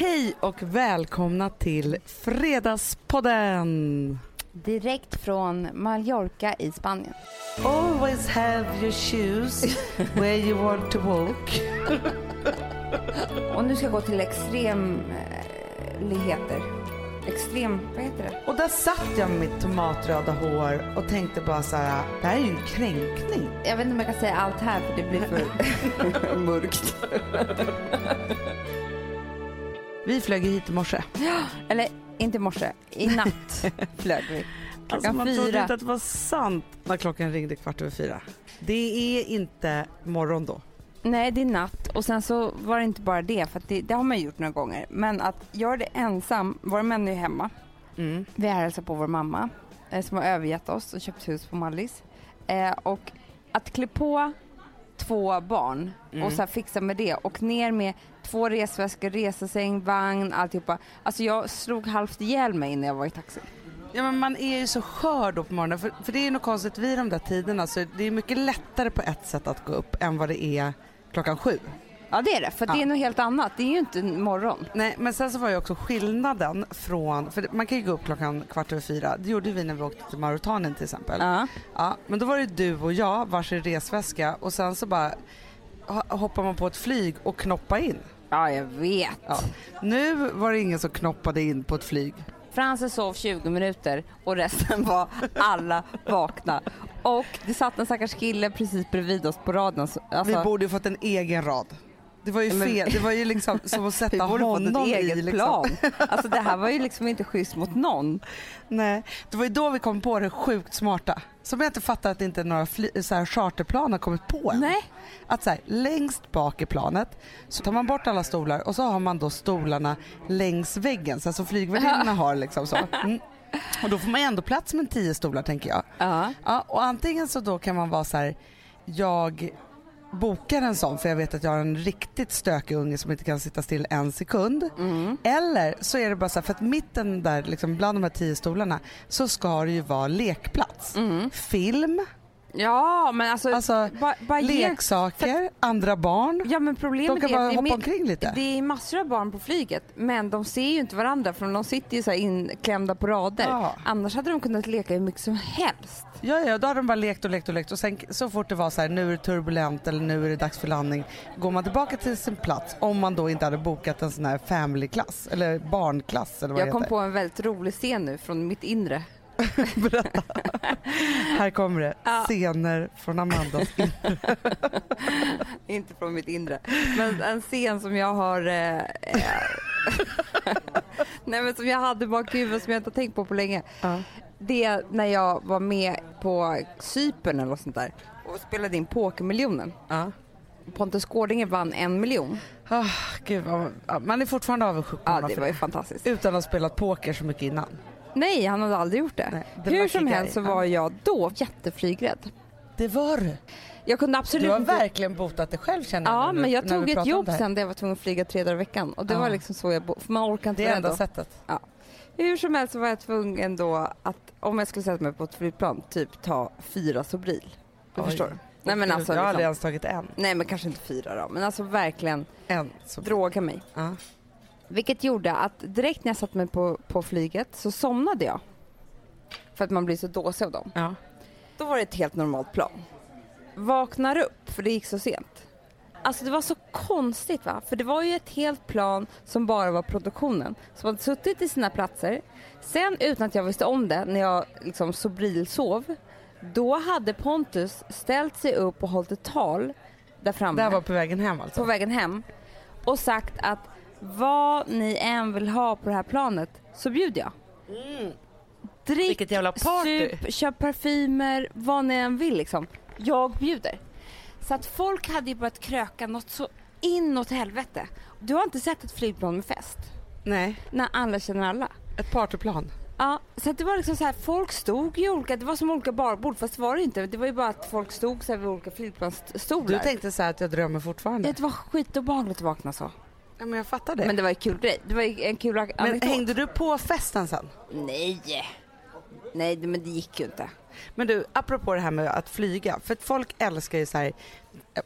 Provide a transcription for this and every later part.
Hej och välkomna till Fredagspodden! Direkt från Mallorca i Spanien. Always have your shoes where you want to walk. Och nu ska jag gå till extremligheter. Extrem, vad heter det? Och där satt jag med mitt tomatröda hår och tänkte bara så här, det här är ju en kränkning. Jag vet inte om jag kan säga allt här för det blir för mörkt. Vi flög hit i morse. Eller inte i morse, i natt flög vi. Alltså Klockan man trodde fyra. inte att det var sant när klockan ringde kvart över fyra. Det är inte morgon då. Nej, det är natt och sen så var det inte bara det, för det, det har man gjort några gånger. Men att göra det ensam, våra män är ju hemma. Mm. Vi är hälsar på vår mamma eh, som har övergett oss och köpt hus på Mallis. Eh, och att klä på två barn Mm. och så fixa med det och ner med två resväskor, resesäng, vagn, alltihopa. Alltså jag slog halvt ihjäl mig när jag var i taxi. Ja men man är ju så skör då på morgonen för, för det är något konstigt vid de där tiderna så det är mycket lättare på ett sätt att gå upp än vad det är klockan sju. Ja det är det, för Ja. det är något helt annat. Det är ju inte morgon. Nej men sen så var ju också skillnaden från, för man kan ju gå upp klockan kvart över fyra, det gjorde vi när vi åkte till Mauritanien till exempel. Ja. Ja, men då var det du och jag, varsin resväska och sen så bara ho- hoppar man på ett flyg och knoppa in. ja, jag vet. Ja. Nu var det ingen som knoppade in på ett flyg. Frances sov 20 minuter och resten var alla vakna. Och det satt en stackars kille precis bredvid oss på raden. Så- Alltså, Vi borde ju fått en egen rad. Det var ju men- fel, det var ju liksom som att sätta fått honom ett eget i liksom. plan. Alltså det här var ju liksom inte schysst mot någon. Nej, det var ju då vi kom på det sjukt smarta. Som jag inte fattar att inte några så här charterplan har kommit på än. Nej. Att så här, längst bak i planet så tar man bort alla stolar och så har man då stolarna längs väggen så här som flygvärdinnorna har liksom så. Mm. Och då får man ju ändå plats med tio stolar tänker jag. Ja. Ja, och antingen så då kan man vara så här, jag bokar en sån för jag vet att jag har en riktigt stökig unge som inte kan sitta still en sekund. Mm. Eller så är det bara så här, för att mitten där liksom bland de här tio stolarna så ska det ju vara lekplats. Mm. Film, Ja, men alltså... alltså ba, ba leksaker, andra barn. Ja, men De problemet kan är bara är, hoppa mer, omkring lite. det är massor av barn på flyget, men de ser ju inte varandra för de sitter ju så inklämda på rader. Ja. Annars hade de kunnat leka hur mycket som helst. Ja, ja, då har de bara lekt och lekt och lekt och sen så fort det var så här nu är det turbulent eller nu är det dags för landning går man tillbaka till sin plats om man då inte hade bokat en sån här family-klass eller barnklass eller vad Jag kom på en väldigt rolig scen nu från mitt inre. Berätta. Här kommer det. Ja. Scener från Amandas Inte från mitt inre. Men en scen som jag har... Eh, eh, nej men som jag hade bak huvudet som jag inte har tänkt på på länge. Ja. Det är när jag var med på Cypern eller något sånt där och spelade in Pokermiljonen. Ja. Pontus Gårdinger vann en miljon. Ah, gud, vad- ja, man är fortfarande avundsjuk på Ja honom det för var ju fantastiskt. Utan att ha spelat poker så mycket innan. Nej han hade aldrig gjort det. Nej, the Hur lucky som guy. helst så Ja. var jag då jätteflygrädd. Det var du. Jag kunde absolut Du har inte... verkligen botat dig själv känner Ja nu men jag när vi tog ett om jobb det här. sen där jag var tvungen att flyga tre dagar i veckan och det Ja. var liksom så jag bo... för man orkar inte Det är vara enda rädd då. sättet. Hur som helst var jag tvungen då att om jag skulle sätta mig på ett flygplan typ ta fyra Sobril. Du Oj. förstår? Nej men alltså jag har aldrig liksom, ens tagit en. nej men kanske inte fyra då men alltså verkligen En. Droga mig. Ja. Vilket gjorde att direkt när jag satte mig på, på flyget så somnade jag. För att man blir så dåsig av dem. Ja. Då var det ett helt normalt plan. Vaknar upp för det gick så sent. Alltså det var så konstigt va? För det var ju ett helt plan som bara var produktionen. Som hade suttit i sina platser. Sen utan att jag visste om det, när jag liksom sobrilsov. Då hade Pontus ställt sig upp och hållit ett tal där framme Det här var på vägen hem alltså? på vägen hem och sagt att vad ni än vill ha på det här planet så bjuder jag. Drick, Vilket jävla party. sup, köp parfymer, vad ni än vill liksom. Jag bjuder. Så att folk hade ju börjat kröka något så inåt helvete. Du har inte sett ett flygplan med fest? Nej, När alla känner alla? ett partyplan. Ja, så att det var liksom så här, folk stod ju olika, det var som olika barbord fast det var det inte. Det var ju bara att folk stod så här vid olika flygplansstolar. Du tänkte så här att jag drömmer fortfarande? Det var skitobehagligt att vakna så. Ja, men jag fattar det. Men det var ju kul grej. Det var en kul Men anekdot. hängde du på festen sen? Nej! Nej, men det gick ju inte. Men du, apropå det här med att flyga, för att folk älskar ju så här,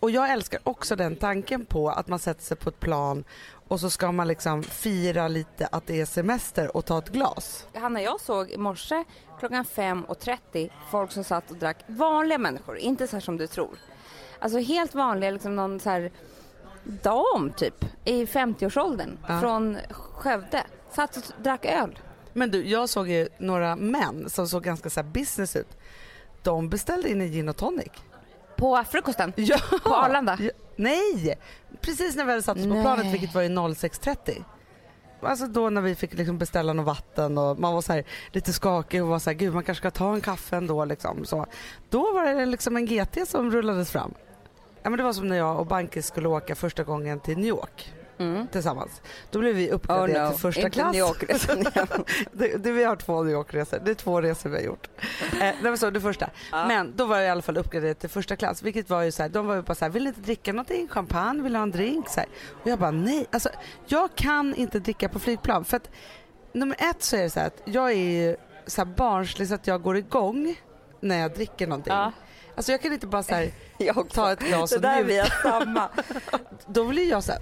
och jag älskar också den tanken på att man sätter sig på ett plan och så ska man liksom fira lite att det är semester och ta ett glas. Hanna, jag såg i morse klockan 5.30 folk som satt och drack, vanliga människor, inte så här som du tror. Alltså helt vanliga, liksom någon så här dam typ i 50-årsåldern Ja. från Skövde. Satt och drack öl. Men du, jag såg ju några män som såg ganska så business ut. De beställde in en gin och tonic. På frukosten. Ja. På Arlanda? Ja, nej! Precis när vi hade satt oss på planet vilket var i 06.30. Alltså då när vi fick liksom beställa något vatten och man var så här lite skakig och var så här, gud man kanske ska ta en kaffe ändå liksom. Så, då var det liksom en GT som rullades fram. Ja, men det var som när jag och Bankis skulle åka första gången till New York Mm. tillsammans. Då blev vi Oh uppgraderade no, till första inte klass. Det, det, vi har två New York-resor. Det är två resor vi har gjort. Eh, det var så det första. Ja. Men då var jag i alla fall uppgraderad till första klass. Vilket var ju så här, de var ju bara så här, vill ni inte dricka någonting? Champagne? Vill du ha en drink? Så här. Och jag bara nej. Alltså, jag kan inte dricka på flygplan. För att nummer ett så är det så här att jag är ju så här barnslig så att jag går igång när jag dricker någonting. Ja. Alltså jag kan inte bara så här, ta ett glas Det och där är njuta. vi samma. Då blir jag så här,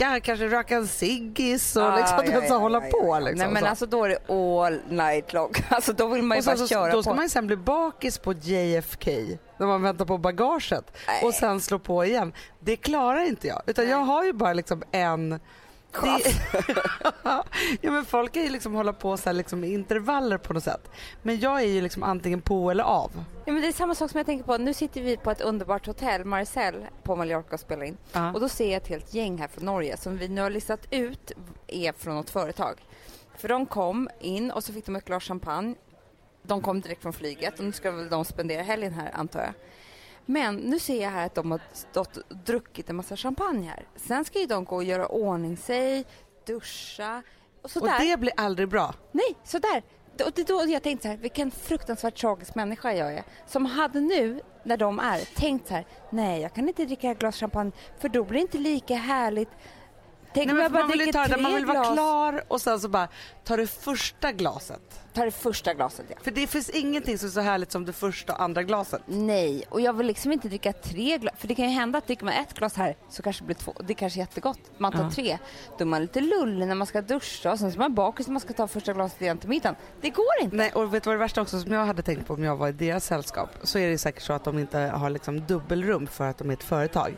snacka, kanske röka en ciggis och Ah, liksom, ja, ja, hålla ja, på. ja. Liksom, Nej men så. alltså då är det all night long. Alltså då vill man ju och bara så, köra då ska på. man sen bli bakis på JFK när man väntar på bagaget Nej. och sen slå på igen. Det klarar inte jag utan jag har ju bara liksom en det, ja, men folk kan ju liksom hålla på så här liksom i intervaller på något sätt. Men jag är ju liksom antingen på eller av. Ja, men det är samma sak som jag tänker på. Nu sitter vi på ett underbart hotell, Marcel, på Mallorca och spelar in. Ja. Och då ser jag ett helt gäng här från Norge som vi nu har listat ut är från något företag. För de kom in och så fick de ett glas champagne. De kom direkt från flyget och nu ska väl de spendera helgen här antar jag. Men nu ser jag här att de har stått och druckit en massa champagne här. Sen ska ju de gå och göra ordning sig, duscha och Och sådär. det blir aldrig bra. Nej, sådär. Och det är då jag tänkte så här, vilken fruktansvärt tragisk människa jag är. Som hade nu, när de är, tänkt så här, nej jag kan inte dricka ett glas champagne för då blir det inte lika härligt. Tänk Nej, om men jag bara man dricker ta det, tre man vill vara glas. klar och sen så bara ta det första glaset. Ta det första glaset ja. För det finns ingenting som är så härligt som det första och andra glaset. Nej, och jag vill liksom inte dricka tre glas. För det kan ju hända att dricker man ett glas här så kanske det blir två. Det är kanske är jättegott. Man tar Ja. tre. Då är man lite lullig när man ska duscha och sen så är man bakis när man ska ta första glaset igen till middagen. Det går inte. Nej, och vet du vad det värsta också som jag hade tänkt på om jag var i deras sällskap så är det säkert så att de inte har liksom dubbelrum för att de är ett företag.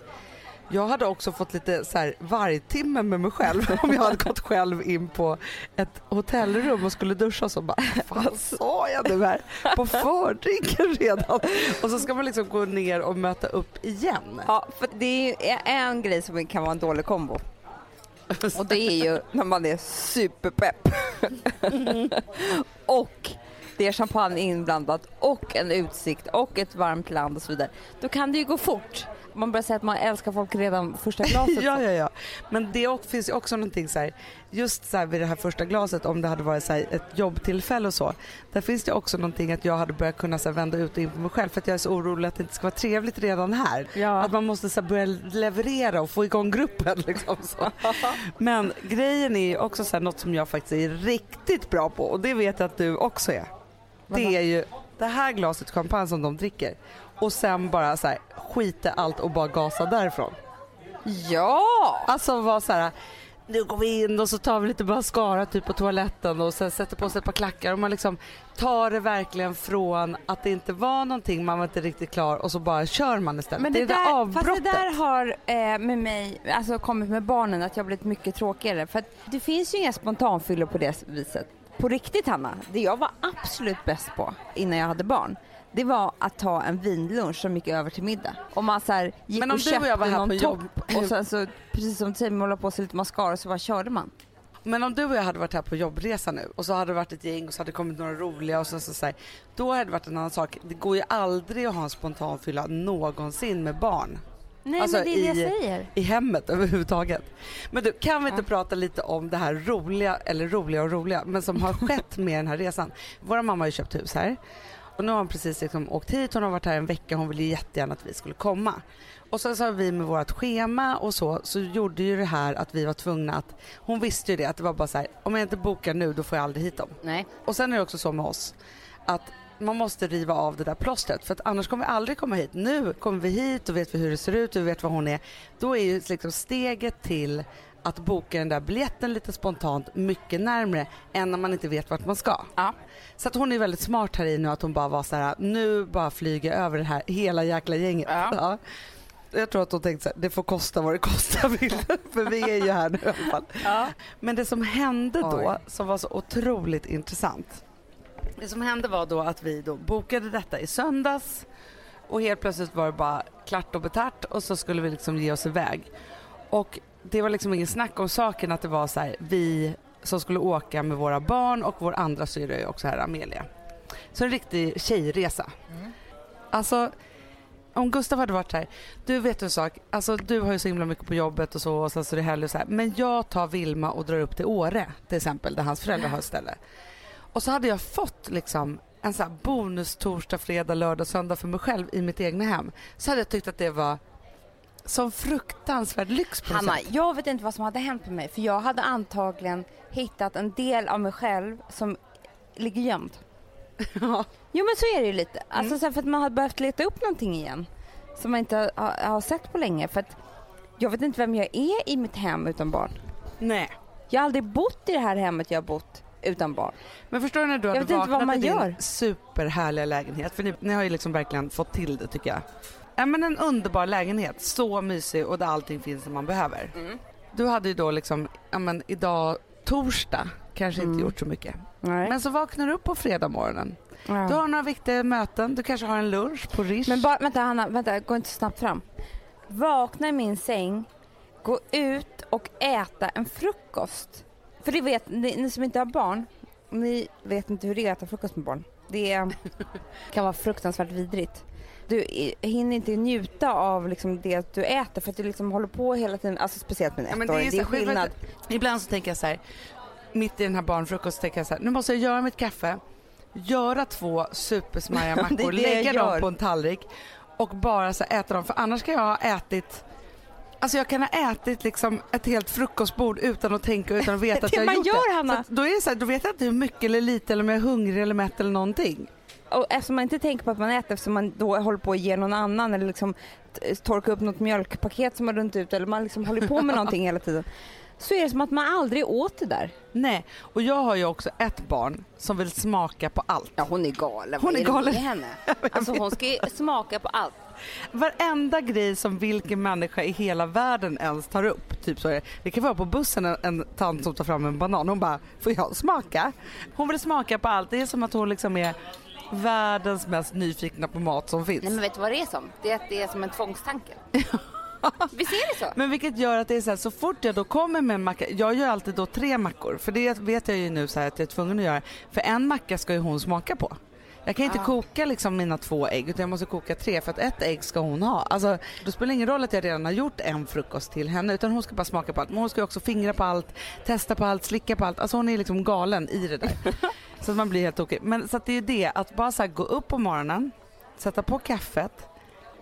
Jag hade också fått lite så här vargtimme med mig själv om jag hade gått själv in på ett hotellrum och skulle duscha och så bara vad sa jag nu här på fördrinken redan och så ska man liksom gå ner och möta upp igen. Ja, för det är en grej som kan vara en dålig kombo. Och det är ju när man är superpepp. och det är champagne inblandat och en utsikt och ett varmt land och så vidare. Då kan det ju gå fort. Man börjar säga att man älskar folk redan första glaset. Ja, ja, ja. Men det finns ju också någonting så här, just så här vid det här första glaset om det hade varit så här ett jobbtillfälle och så. Där finns det också någonting att jag hade börjat kunna så här vända ut och in på mig själv för att jag är så orolig att det inte ska vara trevligt redan här. Ja. Att man måste så här börja leverera och få igång gruppen liksom så. Men grejen är ju också så här något som jag faktiskt är riktigt bra på och det vet jag att du också är. Det är ju det här glaset champagne som de dricker och sen bara så här skita allt och bara gasa därifrån. Ja! Alltså var så här, nu går vi in och så tar vi lite mascara typ på toaletten och sen sätter på sig ett par klackar och man liksom tar det verkligen från att det inte var någonting, man var inte riktigt klar och så bara kör man istället. Men det, det, är det där fast avbrottet. det där har eh, med mig, alltså kommit med barnen, att jag har blivit mycket tråkigare. För att det finns ju inga spontanfyllor på det viset. På riktigt Hanna, det jag var absolut bäst på innan jag hade barn, det var att ta en vinlunch som gick över till middag. Och man så här, gick Men om och du och jag var här på jobb- och sen så, precis som du säger, man håller på sig lite mascara så bara körde man. Men om du och jag hade varit här på jobbresa nu och så hade det varit ett gäng och så hade det kommit några roliga och så, så, så här, då hade det varit en annan sak. Det går ju aldrig att ha en spontanfylla någonsin med barn. Nej Alltså, men det är det i- jag säger. i hemmet överhuvudtaget. Men du, kan vi inte Ja. prata lite om det här roliga, eller roliga och roliga, men som har skett med den här resan. Vår mamma har ju köpt hus här och nu har hon precis liksom åkt hit, hon har varit här en vecka, hon ville jättegärna att vi skulle komma. Och sen så har vi med vårt schema och så, så gjorde ju det här att vi var tvungna att, hon visste ju det att det var bara så här, om jag inte bokar nu då får jag aldrig hit dem. Nej. Och sen är det också så med oss att man måste riva av det där plåstret för att annars kommer vi aldrig komma hit. Nu kommer vi hit och vet vi hur det ser ut och vi vet vad hon är. Då är ju liksom steget till att boka den där biljetten lite spontant mycket närmre än när man inte vet vart man ska. Ja. Så att hon är väldigt smart här i nu att hon bara var så här, nu bara flyger över det här hela jäkla gänget. Ja. Ja. Jag tror att hon tänkte så här, det får kosta vad det kosta vill. För vi är ju här nu i alla fall. Ja. Men det som hände då, Oj. som var så otroligt intressant. Det som hände var då att vi då bokade detta i söndags och helt plötsligt var det bara klart och betärt och så skulle vi liksom ge oss iväg. Och det var liksom ingen snack om saken att det var så här, vi som skulle åka med våra barn och vår andra syrra är också här, Amelia. Så en riktig tjejresa. Alltså, om Gustav hade varit här, du vet en sak, alltså du har ju så himla mycket på jobbet och så och sen så är det helg och så här, men jag tar Vilma och drar upp till Åre till exempel där hans föräldrar har ett ställe. Och så hade jag fått liksom en så här bonus torsdag, fredag, lördag, söndag för mig själv i mitt egna hem. Så hade jag tyckt att det var som fruktansvärd lyx på Hanna, sätt. jag vet inte vad som hade hänt med mig för jag hade antagligen hittat en del av mig själv som ligger gömd. Ja. Jo men så är det ju lite. Alltså Mm. för att man har behövt leta upp någonting igen som man inte har, har sett på länge. För att jag vet inte vem jag är i mitt hem utan barn. Nej. Jag har aldrig bott i det här hemmet jag har bott utan barn. Men förstår du när du Jag hade vaknat i din gör. superhärliga lägenhet, för ni, ni har ju liksom verkligen fått till det tycker jag. Ja men en underbar lägenhet, så mysig och där allting finns som man behöver. Mm. Du hade ju då liksom, ja men idag torsdag kanske inte Mm. gjort så mycket. Nej. Men så vaknar du upp på fredag morgonen. Ja. Du har några viktiga möten, du kanske har en lunch på Rish. Men bara, vänta Hanna, vänta, gå inte så snabbt fram. Vakna i min säng, gå ut och äta en frukost. För det vet ni, ni som inte har barn, ni vet inte hur det är att äta frukost med barn. Det kan vara fruktansvärt vidrigt. Du hinner inte njuta av liksom det du äter för att du liksom håller på hela tiden, alltså speciellt med en Ja, ettåring, det är så- vet du, skillnad. Ibland så tänker jag så här, mitt i den här barnfrukosten tänker jag så här, nu måste jag göra mitt kaffe, göra två supersmarriga Det är mackor, det lägga dem på en tallrik och bara så äta dem för annars kan jag ha ätit Alltså jag kan ha ätit liksom ett helt frukostbord utan att tänka utan att veta att Det jag har gjort gör, det. Hanna. Så då, är det så här, då vet jag inte hur mycket eller lite eller om jag är hungrig eller mätt eller någonting. Och eftersom man inte tänker på att man äter, eftersom man då håller på att ge någon annan eller liksom t- torka upp något mjölkpaket som har runnit ut eller man liksom håller på med någonting hela tiden. Så är det som att man aldrig åt det där. Nej, och jag har ju också ett barn som vill smaka på allt. Ja hon är galen. Hon är det galen. med henne? Alltså hon ska ju smaka på allt. Varenda grej som vilken människa i hela världen ens tar upp. Typ så är det. det kan vara på bussen en, en tant som tar fram en banan. Hon bara, får jag smaka? Hon vill smaka på allt. Det är som att hon liksom är världens mest nyfikna på mat som finns. Nej men vet du vad det är som? Det är att det är som en tvångstanke. Visst är det så? Men vilket gör att det är så här, så fort jag då kommer med en macka, jag gör alltid då tre mackor för det vet jag ju nu så här att jag är tvungen att göra. För en macka ska ju hon smaka på. Jag kan inte Ah. koka liksom mina två ägg utan jag måste koka tre för att ett ägg ska hon ha. Alltså, då spelar det ingen roll att jag redan har gjort en frukost till henne utan hon ska bara smaka på allt. Men hon ska också fingra på allt, testa på allt, slicka på allt. Alltså hon är liksom galen i det där. så att man blir helt tokig. Men så att det är ju det, att bara så här gå upp på morgonen, sätta på kaffet.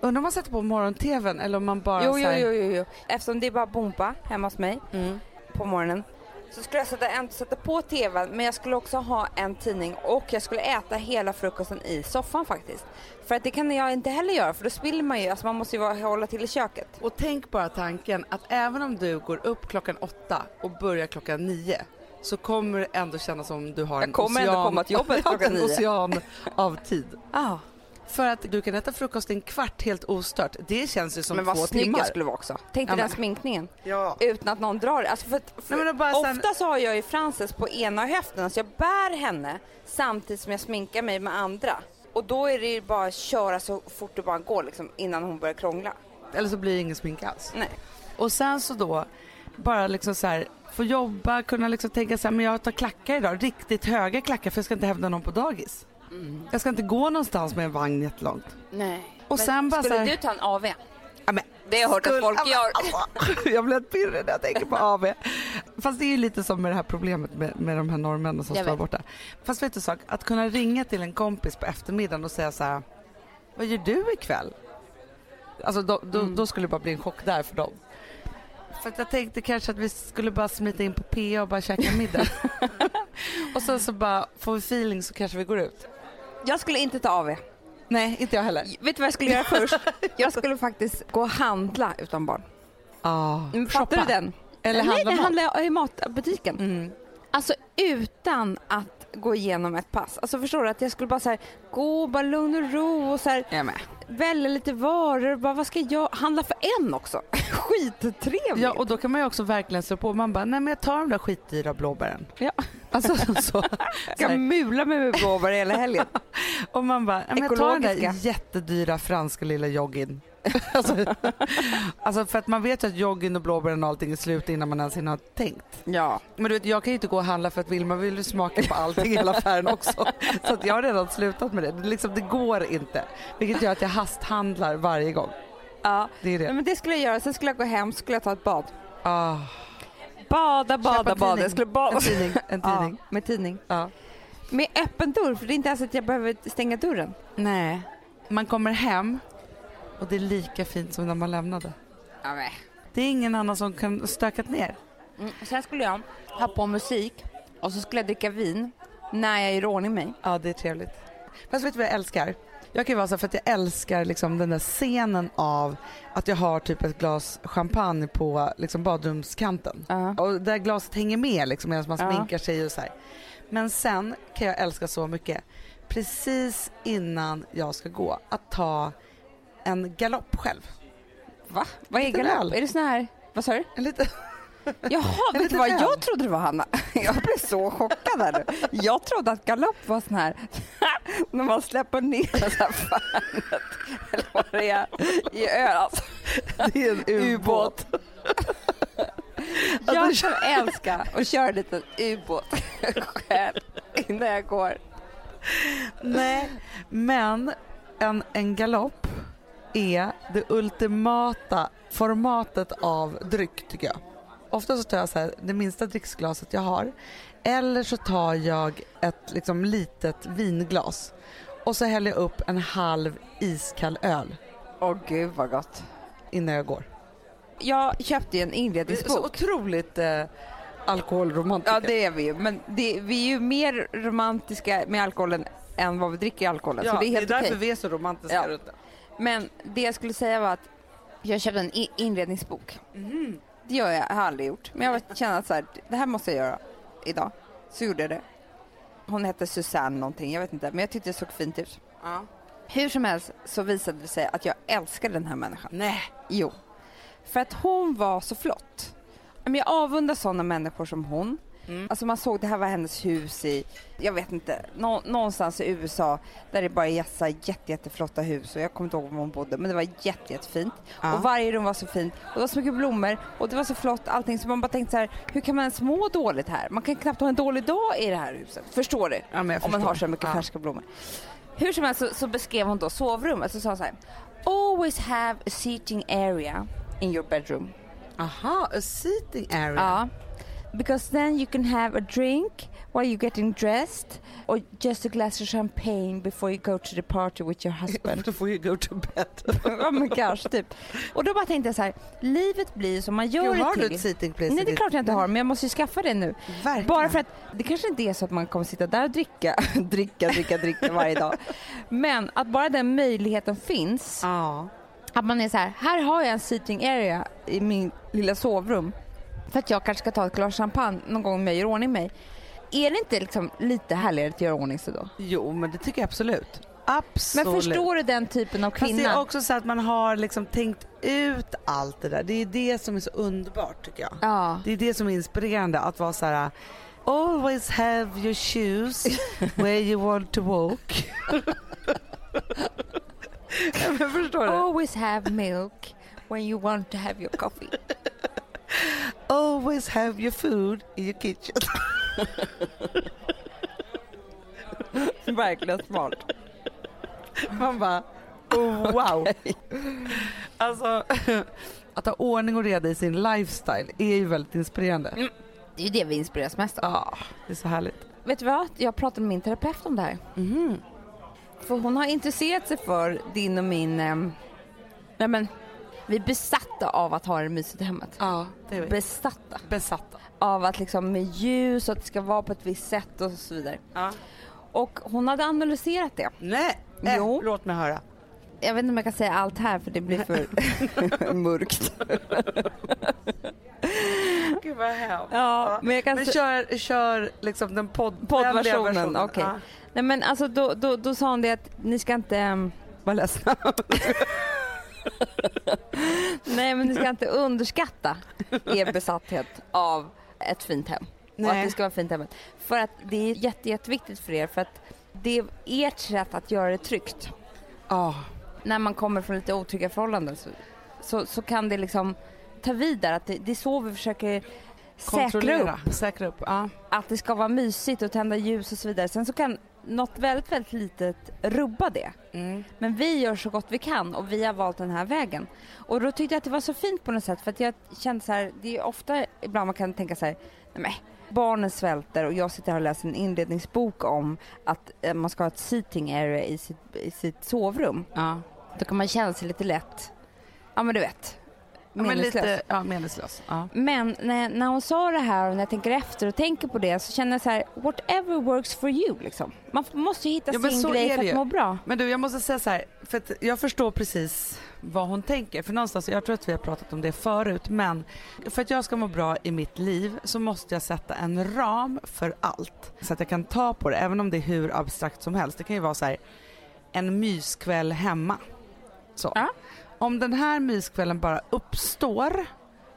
Undrar om man sätter på morgon-tvn eller om man bara Jo, så jo, här, jo, jo, jo. Eftersom det är bara bomba hemma hos mig Mm. på morgonen så skulle jag sätta, en, sätta på tvn men jag skulle också ha en tidning och jag skulle äta hela frukosten i soffan faktiskt. För att det kan jag inte heller göra för då spiller man ju, alltså man måste ju vara, hålla till i köket. Och tänk bara tanken att även om du går upp klockan åtta och börjar klockan nio så kommer det ändå kännas som du har en kommer ocean, ändå komma till jobbet klockan en ocean av tid. Ah. För att du kan äta frukost en kvart helt ostört. Det känns ju som Men två vad snygg timmar. jag skulle vara också. Tänk dig Ja, den men- sminkningen. Ja. Utan att någon drar alltså för, för Nej, men bara sen- Ofta så har jag ju Frances på ena höften, så jag bär henne samtidigt som jag sminkar mig med andra. Och då är det ju bara att köra så fort det bara går liksom, innan hon börjar krångla. Eller så blir det ingen smink alls. Nej. Och sen så då bara liksom så här få jobba, kunna liksom tänka så här, men jag tar klackar idag, riktigt höga klackar för jag ska inte hämta någon på dagis. Jag ska inte gå någonstans med en vagn jättelångt. Nej. Och Men sen bara skulle så här- du ta en AV? Ja, men, Det har jag hört att folk gör. jag blir helt pirrig när jag tänker på AV. Fast det är ju lite som med det här problemet med, med de här norrmännen som Jag står vet. borta. Fast vet du sak, att kunna ringa till en kompis på eftermiddagen och säga så här, vad gör du ikväll? Alltså då, då, Mm. då skulle det bara bli en chock där för dem. För att jag tänkte kanske att vi skulle bara smita in på PA och bara käka middag. och sen så bara får vi feeling så kanske vi går ut. Jag skulle inte ta AV. Nej, inte jag heller. Vet du vad jag skulle göra först? Jag skulle faktiskt gå och handla utan barn. Ah, Men Fattar du den? Eller Nej, handla det mat. handlar i matbutiken. Mm. Alltså utan att gå igenom ett pass. Alltså förstår du att jag skulle bara så här, gå bara lugn och ro och så här, Jag med. välja lite varor. Bara, vad ska jag handla för en också? Skittrevligt. Ja och då kan man ju också verkligen slå på. Man bara, nej men jag tar de där skitdyra blåbären. Ja. Alltså så. kan mula mig med blåbär hela helgen. Och man bara, men jag tar den där jättedyra franska lilla joggin. alltså, alltså för att man vet ju att joggin och blåbären och allting är slut innan man ens hinner ha tänkt. Ja. Men du vet jag kan ju inte gå och handla för att Vilma vill ju smaka på allting i hela affären också. Så att jag har redan slutat med det. Det, liksom, det går inte. Vilket gör att jag hasthandlar varje gång. ja. Det är det. men det skulle jag göra. Sen skulle jag gå hem skulle jag ta ett bad. Ah, Bada, bada, bada. Jag skulle bada. en tidning. En tidning. Ja, med tidning. Ja. Med öppen dörr, för det är inte ens att jag behöver stänga dörren. Nej. Man kommer hem och det är lika fint som när man lämnade. Ja, men. Det är ingen annan som kan stökat ner. Mm. Sen skulle jag ha på musik och så skulle jag dricka vin när jag gör ordning mig. Ja, det är trevligt. Fast vet du vad jag älskar? Jag kan ju vara så för att jag älskar liksom den där scenen av att jag har typ ett glas champagne på liksom badrumskanten. Ja. Och där glaset hänger med liksom medan man Ja. sminkar sig och så här. Men sen kan jag älska så mycket, precis innan jag ska gå, att ta en galopp själv. Va? Vad är galopp? väl. Är det sån här... Vad sa du? En liten... Jaha, vet du vad? öl. Jag trodde det var Hanna. Jag blev så chockad nu. Jag trodde att galopp var sån här när man släpper ner så här fanet eller vad det är i öl. Alltså, Det är en ubåt. jag kan älska att köra en liten ubåt själv innan jag går. Nej, men en, en galopp är det ultimata formatet av dryck tycker jag. Ofta så tar jag så här, det minsta dricksglaset jag har eller så tar jag ett liksom litet vinglas och så häller jag upp en halv iskall öl Åh gud vad gott. innan jag går. Jag köpte ju en Det är så inredningsbok. otroligt eh, alkoholromantiker. Ja det är vi ju, men det, vi är ju mer romantiska med alkoholen än vad vi dricker alkoholen. så det är helt därför okej. vi är så romantiska Ja. runt det. Men det jag skulle säga var att jag köpte en inredningsbok. Det gör jag, jag har aldrig gjort. Men jag kände att så här, det här måste jag göra idag. Så gjorde jag det. Hon hette Susanne någonting, jag vet inte. Men jag tyckte det såg fint ut. Ja. Hur som helst så visade det sig att jag älskar den här människan. Nej. Jo. För att hon var så flott. Men jag avundar sådana människor som hon. Mm. Alltså man såg, det här var hennes hus i, jag vet inte, nå, någonstans i USA där det bara är jätte, jätte, jätteflotta hus och jag kommer inte ihåg var hon bodde men det var jätte, jättefint. Ja. Och varje rum var så fint och det var så mycket blommor och det var så flott allting så man bara tänkte så här, hur kan man ens må dåligt här? Man kan knappt ha en dålig dag i det här huset. Förstår du? Ja, Om man har så mycket Ja. färska blommor. Hur som helst så, så beskrev hon då sovrummet så sa hon så här, always have a seating area in your bedroom. Aha, a seating area. Ja. Because then you can have a drink while you're getting dressed or just a glass of champagne before you go to the party with your husband. Får you go to bed. ja men kanske typ. Och då bara tänkte jag så här, livet blir som man gör Gud, har det du till. ett seating place Nej det är klart jag inte har men jag måste ju skaffa det nu. Verkligen. Bara för att det kanske inte är så att man kommer sitta där och dricka, dricka, dricka, dricka varje dag. Men att bara den möjligheten finns. Ja. Att man är så här, här har jag en seating area i min lilla sovrum. För att jag kanske ska ta ett glas champagne någon gång jag gör ordning mig. Är det inte liksom lite härligare att göra ordning sig då? Jo, men det tycker jag absolut. Men Absolut. förstår du den typen av Fast det kvinna? är också så att man har liksom tänkt ut allt det där. Det är det som är så underbart tycker jag. Ja. Det är det som är inspirerande att vara så här. Always have your shoes where you want to walk. Men förstår du? Always have milk when you want to have your coffee. Always have your food in your kitchen. Verkligen smart. Man bara, oh, wow. Alltså, att ha ordning och reda i sin lifestyle är ju väldigt inspirerande. Det är ju det vi inspireras mest av. Ja, det är så härligt. Vet du vad? Jag pratade med min terapeut om det här. Mhm. För hon har intresserat sig för din och min... ehm, nej men, vi är besatta av att ha det mysigt i hemmet. Ja, det är vi. Besatta. Besatta. Av att liksom med ljus och att det ska vara på ett visst sätt och så vidare. Ja. Och hon hade analyserat det. Nej, äh, Jo. låt mig höra. Jag vet inte om jag kan säga allt här för det blir för mörkt. Gud vad hemskt. Ja, men jag kan Men kör, kör liksom den podd, Poddversionen, versionen. okej. Ja. Nej men alltså då, då, då sa hon det att ni ska inte um, vara ledsna. Nej men ni ska inte underskatta er besatthet av ett fint hem. Och att Nej. det ska vara fint hemmet. För att det är jätte, jätteviktigt för er för att det är ert sätt att göra det tryggt. Ja. När man kommer från lite otrygga förhållanden så, så, så kan det liksom ta vid där. Att det, det är så vi försöker säkra upp säkra upp. Ja. att det ska vara mysigt och tända ljus och så vidare. Sen så kan något väldigt, väldigt litet rubba det. Mm. Men vi gör så gott vi kan och vi har valt den här vägen. Och då tyckte jag att det var så fint på något sätt för att jag kände så här, det är ofta ibland man kan tänka så här, nej barnen svälter och jag sitter här och läser en inredningsbok om att eh, man ska ha ett seating area i sitt, i sitt sovrum. Ja. Då kan man känna sig lite lätt, ja men du vet, Ja, men lite ja, meningslös. Ja. Men när, när hon sa det här och när jag tänker efter och tänker på det så känner jag så här, whatever works for you liksom. Man måste ju hitta Ja, sin grej för att må bra. Men du, jag måste säga så här, för jag förstår precis vad hon tänker. För någonstans, jag tror att vi har pratat om det förut, men för att jag ska må bra i mitt liv så måste jag sätta en ram för allt. Så att jag kan ta på det, även om det är hur abstrakt som helst. Det kan ju vara så här, en myskväll hemma. Så. Ja. Om den här myskvällen bara uppstår,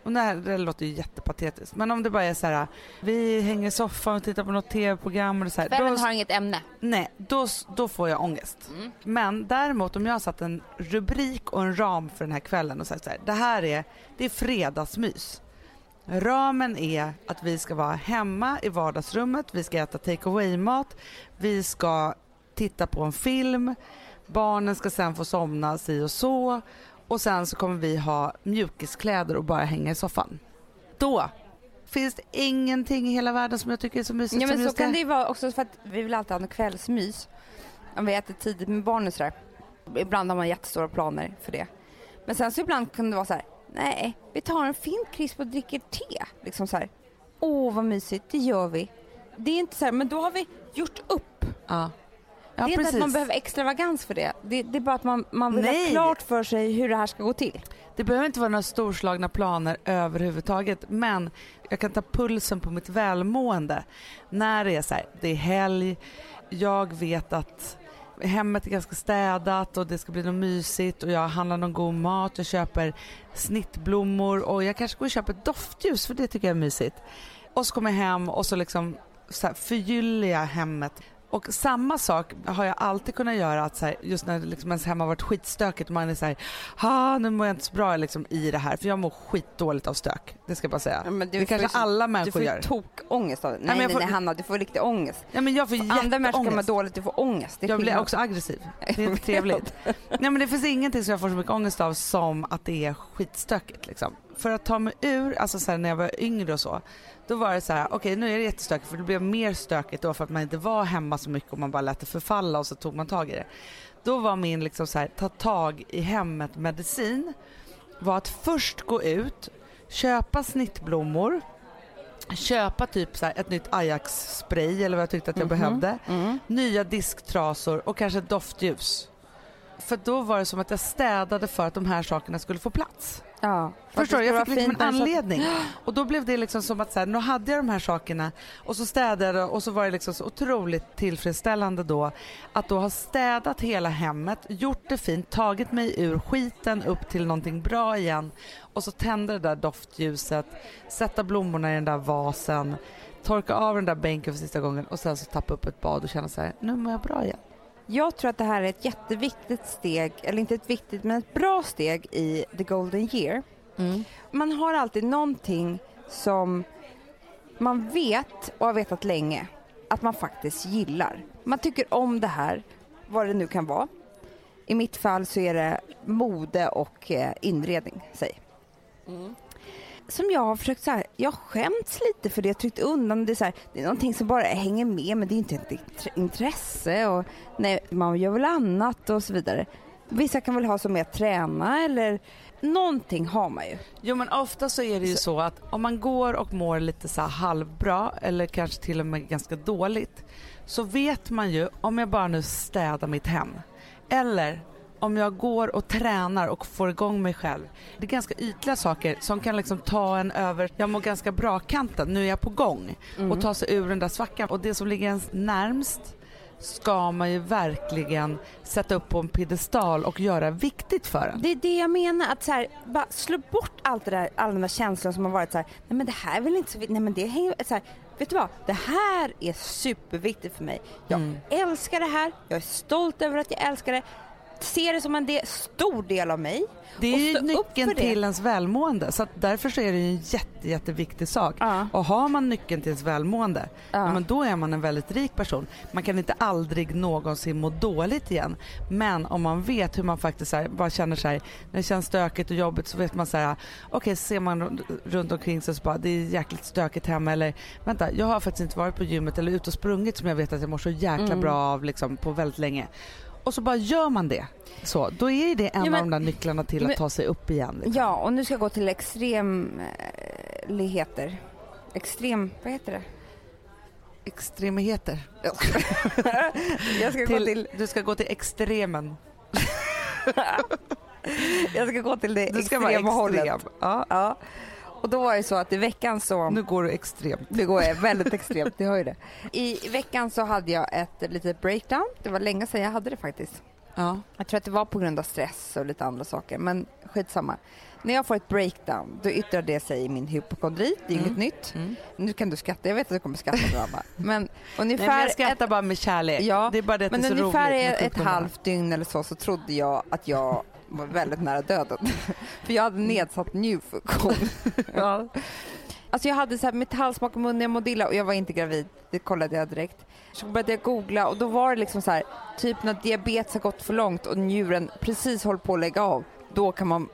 och det, här, det låter ju jättepatetiskt, men om det bara är så här, vi hänger i soffan och tittar på något tv-program och så här, Kvällen har inget ämne. Nej, då, då får jag ångest. Mm. Men däremot om jag har satt en rubrik och en ram för den här kvällen och sagt så här, det här är, det är fredagsmys. Ramen är att vi ska vara hemma i vardagsrummet, vi ska äta take away-mat, vi ska titta på en film, barnen ska sen få somna si och så och sen så kommer vi ha mjukiskläder och bara hänga i soffan. Då finns det ingenting i hela världen som jag tycker är så mysigt Ja som men så just kan det. ju vara också för att vi vill alltid ha en kvällsmys. Om vi äter tidigt med barnen och sådär. Ibland har man jättestora planer för det. Men sen så ibland kan det vara så här, nej, vi tar en fin krisp och dricker te. Liksom så här, åh vad mysigt, det gör vi. Det är inte så här, men då har vi gjort upp. Ja. Ja, det är inte precis. att man behöver extravagans för det. Det, det är bara att man, man vill ha Nej. klart för sig hur det här ska gå till. Det behöver inte vara några storslagna planer överhuvudtaget men jag kan ta pulsen på mitt välmående när det är så här, det är helg, jag vet att hemmet är ganska städat och det ska bli något mysigt och jag handlar någon god mat, jag köper snittblommor och jag kanske går och köper doftljus för det tycker jag är mysigt. Och så kommer jag hem och så liksom så här, förgyller jag hemmet och samma sak har jag alltid kunnat göra att så här, just när liksom ens hem har varit skitstökigt och man är så här, ah, nu mår jag inte så bra liksom, i det här för jag mår skitdåligt av stök. Det ska jag bara säga. men det kanske alla Du människor får ju gör. tokångest av det. Nej, nej, får- nej, Hanna, du får riktigt ångest. Ja, men jag får Andra människor mår jätteångest. dåligt, du får ångest. Jag blir också aggressiv. Det är trevligt. Nej men det finns ingenting som jag får så mycket ångest av som att det är skitstökigt liksom. För att ta mig ur, alltså så här, när jag var yngre och så, då var det så här, okej nu är det jättestökigt för det blev mer stökigt då för att man inte var hemma så mycket och man bara lät det förfalla och så tog man tag i det. Då var min liksom så här, ta tag i hemmet medicin var att först gå ut, köpa snittblommor, köpa typ så ett nytt Ajax-spray eller vad jag tyckte att jag Mhm. behövde Mm. nya disktrasor och kanske ett doftljus. För då var det som att jag städade för att de här sakerna skulle få plats. Ja. Förstår du? Jag fick liksom en anledning. Och då blev det liksom som att så här, nu hade jag de här sakerna och så städade jag och så var det liksom så otroligt tillfredsställande då att då ha städat hela hemmet, gjort det fint, tagit mig ur skiten upp till någonting bra igen och så tända det där doftljuset, sätta blommorna i den där vasen, torka av den där bänken för sista gången och sen så tappa upp ett bad och känna så här, nu mår jag bra igen. Jag tror att det här är ett jätteviktigt steg, eller inte ett viktigt men ett bra steg i the golden year. Man har alltid någonting som man vet och har vetat länge att man faktiskt gillar. Man tycker om det här, vad det nu kan vara. I mitt fall så är det mode och eh, inredning, säg. Som jag har försökt så här, jag skämts lite för det, jag tryckt undan. Det är, så här, det är någonting som bara hänger med men det är inte ett int- intresse och nej, man gör väl annat och så vidare. Vissa kan väl ha som är att träna eller någonting har man ju. Jo men ofta så är det ju så att om man går och mår lite så här halvbra eller kanske till och med ganska dåligt så vet man ju om jag bara nu städar mitt hem eller om jag går och tränar och får igång mig själv. Det är ganska ytliga saker som kan liksom ta en över, jag mår ganska bra-kanten, nu är jag på gång Mm. och ta sig ur den där svackan. Och det som ligger ens närmst ska man ju verkligen sätta upp på en piedestal och göra viktigt för en. Det är det jag menar, att så här, bara slå bort allt det där, alla de där känslorna som har varit så här, nej men det här är väl inte så viktigt, nej men det hänger, så här, vet du vad, det här är superviktigt för mig. Jag Mm. älskar det här, jag är stolt över att jag älskar det, ser det som en del, stor del av mig. Det är ju nyckeln det. till ens välmående så därför så är det ju en jätte, jätteviktig sak. Ja. Och har man nyckeln till ens välmående, Ja. men då är man en väldigt rik person. Man kan inte aldrig någonsin må dåligt igen. Men om man vet hur man faktiskt så här, bara känner sig, när det känns stökigt och jobbigt så vet man så här, okej ser man runt omkring sig så bara det är jäkligt stökigt hemma eller vänta jag har faktiskt inte varit på gymmet eller ute och sprungit som jag vet att jag mår så jäkla Mm. bra av liksom, på väldigt länge. Och så bara gör man det. Så, då är det en Ja, men- av de där nycklarna till men- att ta sig upp igen. Liksom. Ja, och nu ska jag gå till extremligheter. Extrem, vad heter det? Extremheter. Jag ska gå Till, till, Du ska gå till extremen. jag ska gå till det Du extrema hållet. extrem. Ja. Ja. Och då var det så att i veckan så... Nu går du extremt. Det går jag väldigt extremt, det har ju det. I veckan så hade jag ett litet breakdown. Det var länge sedan jag hade det faktiskt. Ja. Jag tror att det var på grund av stress och lite andra saker, men skitsamma. När jag får ett breakdown, då yttrar det sig i min hypokondri. Det är Mm. inget nytt. Mm. Nu kan du skratta, jag vet att du kommer skratta för Anna. Men ungefär, Nej, men jag skrattar ett, bara med kärlek. Ja, det är bara det att men det är så ungefär roligt med ett sjukdomar. halvt dygn eller så, så trodde jag att jag var väldigt nära döden. För jag hade nedsatt njurfunktion. ja. Alltså jag hade så här metallsmak i munnen, jag mådde illa och jag var inte gravid. Det kollade jag direkt. Så började jag googla och då var det liksom så här, typ när diabetes har gått för långt och njuren precis håller på att lägga av, då kan man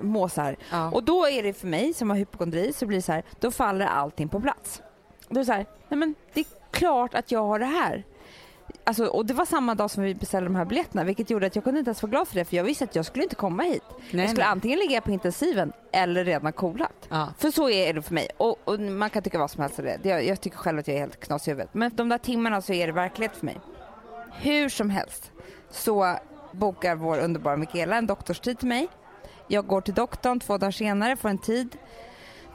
må så här. Ja. Och då är det för mig som har hypokondri så blir det så här, då faller allting på plats. Då är det så här, nej men det är klart att jag har det här. Alltså, och det var samma dag som vi beställde de här biljetterna vilket gjorde att jag kunde inte ens vara glad för det för jag visste att jag skulle inte komma hit. nej, jag skulle nej. antingen ligga på intensiven eller redan coolat. Ja. För så är det för mig. Och, och man kan tycka vad som helst om det. Jag, jag tycker själv att jag är helt knas i huvudet. Men de där timmarna så är det verklighet för mig. Hur som helst så bokar vår underbara Mikaela en doktorstid till mig. Jag går till doktorn två dagar senare, får en tid.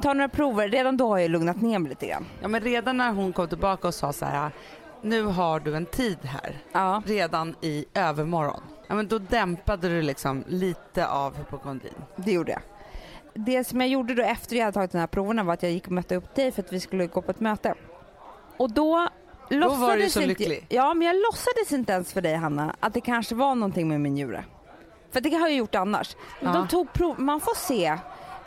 Tar några prover. Redan då har jag lugnat ner mig lite grann. ja, men redan när hon kom tillbaka och sa så här, nu har du en tid här, Ja. redan i övermorgon. Ja, men då dämpade du liksom lite av hypokondrin. Det gjorde jag. Det som jag gjorde då efter jag hade tagit de här proverna var att jag gick och mötte upp dig för att vi skulle gå på ett möte. Och då låtsades var du så inte, lycklig. Ja, men jag låtsades inte ens för dig Hanna att det kanske var någonting med min njure. För det har jag gjort annars. Ja. de tog prov, man får se.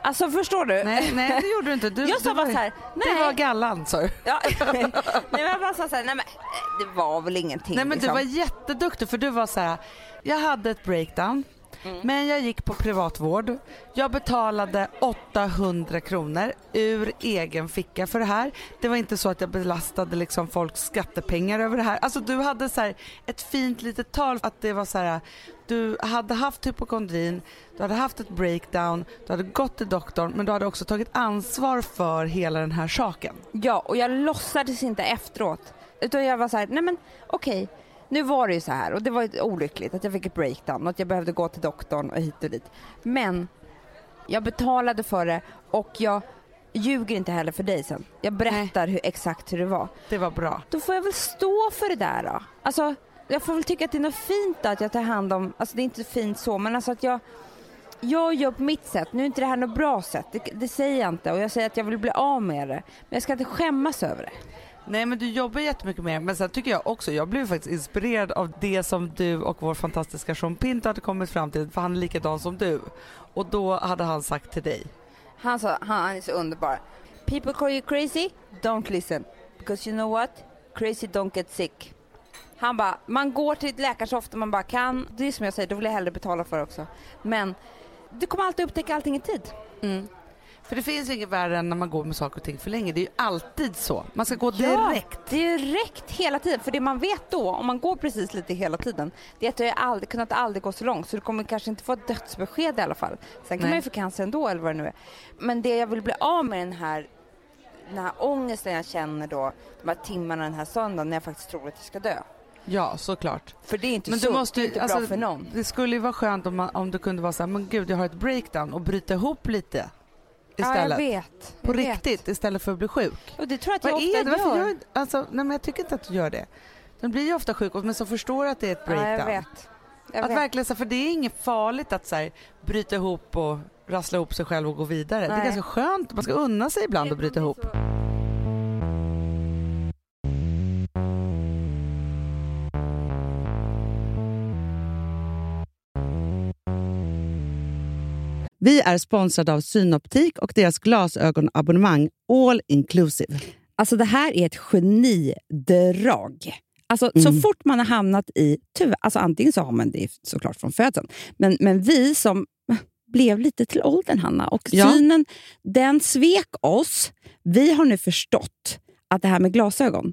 Alltså förstår du? Nej, nej det gjorde du inte. Du, jag sa du bara så här, nej. Det var gallan sa du. Ja. nej men jag bara sa så här, nej men eh, det var väl ingenting Nej men du liksom. var jätteduktig för du var så här, jag hade ett breakdown Mm. men jag gick på privatvård. Jag betalade 800 kronor ur egen ficka för det här. Det var inte så att jag belastade liksom folks skattepengar över det här. Alltså du hade så här ett fint litet tal att det var så här du hade haft hypokondrin, du hade haft ett breakdown, du hade gått till doktorn men du hade också tagit ansvar för hela den här saken. Ja, och jag låtsades inte efteråt. Utan jag var så här, nej men okej, nu var det ju så här och det var olyckligt att jag fick ett breakdown och att jag behövde gå till doktorn och hit och dit. Men jag betalade för det och jag ljuger inte heller för dig sen. Jag berättar hur, exakt hur det var. Det var bra. Då får jag väl stå för det där då. Alltså, jag får väl tycka att det är något fint då, att jag tar hand om, alltså det är inte fint så, men alltså att jag jag gör på mitt sätt, nu är inte det här något bra sätt, det, det säger jag inte och jag säger att jag vill bli av med det. Men jag ska inte skämmas över det. Nej men du jobbar jättemycket det. men sen tycker jag också, jag blev faktiskt inspirerad av det som du och vår fantastiska Sean Pinto hade kommit fram till för han är likadan som du. Och då hade han sagt till dig, Han sa, han är så underbar. People call you crazy, don't listen. Because you know what? Crazy don't get sick. Han bara, man går till ett läkare så ofta man bara kan. Det är som jag säger, då vill jag hellre betala för också. Men du kommer alltid upptäcka allting i tid. För det finns inget värre än när man går med saker och ting för länge. Det är ju alltid så. Man ska gå direkt. Ja, direkt hela tiden. För det man vet då, om man går precis lite hela tiden, det är att du är aldrig, kunnat aldrig gå så långt. Så du kommer kanske inte få ett dödsbesked i alla fall. Sen kan Nej. man ju få cancer ändå eller vad det nu är. Men det jag vill bli av med den här, den här ångesten jag känner då, de här timmarna den här söndagen när jag faktiskt tror att jag ska dö. Ja, såklart. För det är inte Men du sunt, måste det inte alltså, bra för någon. Det skulle ju vara skönt om, man, om du kunde vara så här, men gud jag har ett breakdown och bryta ihop lite Ja, jag istället. vet. På jag vet. riktigt istället för att bli sjuk. Och det tror jag att jag Vad ofta är det? Varför gör. jag, alltså, nej men jag tycker inte att du gör det. Den blir ju ofta sjuk men så förstår att det är ett Ja, breakdown. jag vet. Jag Att vet. verkligen, för det är inget farligt att så här, bryta ihop och rassla ihop sig själv och gå vidare. Det är Nej. ganska skönt. Man ska unna sig ibland att bryta ihop. Vi är sponsrade av Synoptik och deras glasögonabonnemang All Inclusive. Alltså det här är ett genidrag. Alltså, Så Mm. fort man har hamnat i... Tyvärr, alltså antingen så har man det såklart från födseln, men, men vi som blev lite till åldern, Hanna, och Ja. synen den svek oss. Vi har nu förstått att det här med glasögon,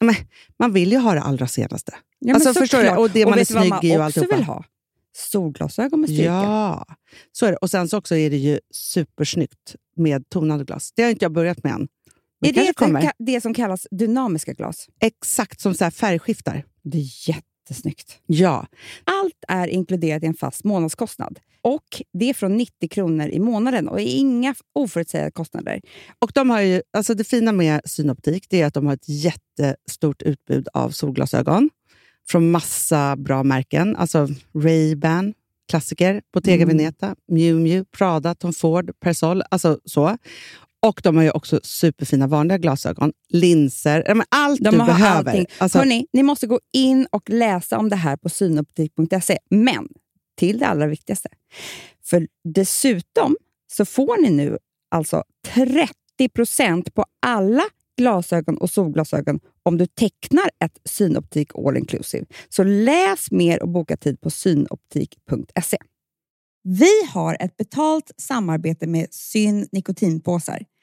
Men, man vill ju ha det allra senaste. Ja, Alltså, förstår du? Och det man är snygg man i och alltihopa. vill ha? Solglasögon med styrka. Ja, så är det. Och sen så också är det ju supersnyggt med tonade glas. Det har inte jag börjat med än. Men Är det det, det som kallas dynamiska glas? Exakt som så färgskiftar. Det är jättesnyggt. Ja. Allt är inkluderat i en fast månadskostnad. Och Det är från 90 kronor i månaden och inga oförutsägbara kostnader. Och de har ju, alltså det fina med Synoptik det är att de har ett jättestort utbud av solglasögon från massa bra märken. Alltså Ray-Ban, klassiker, Bottega Mm. Veneta, Miu Miu, Prada, Tom Ford, Persol. Alltså så. Och de har ju också superfina vanliga glasögon, linser, allt De du behöver. allting. Alltså, Hörrni, ni måste gå in och läsa om det här på synoptik.se. Men till det allra viktigaste. För dessutom så får ni nu alltså 30% på alla glasögon och solglasögon om du tecknar ett Synoptik All Inclusive. Så läs mer och boka tid på synoptik.se. Vi har ett betalt samarbete med Syn nikotinpåsar.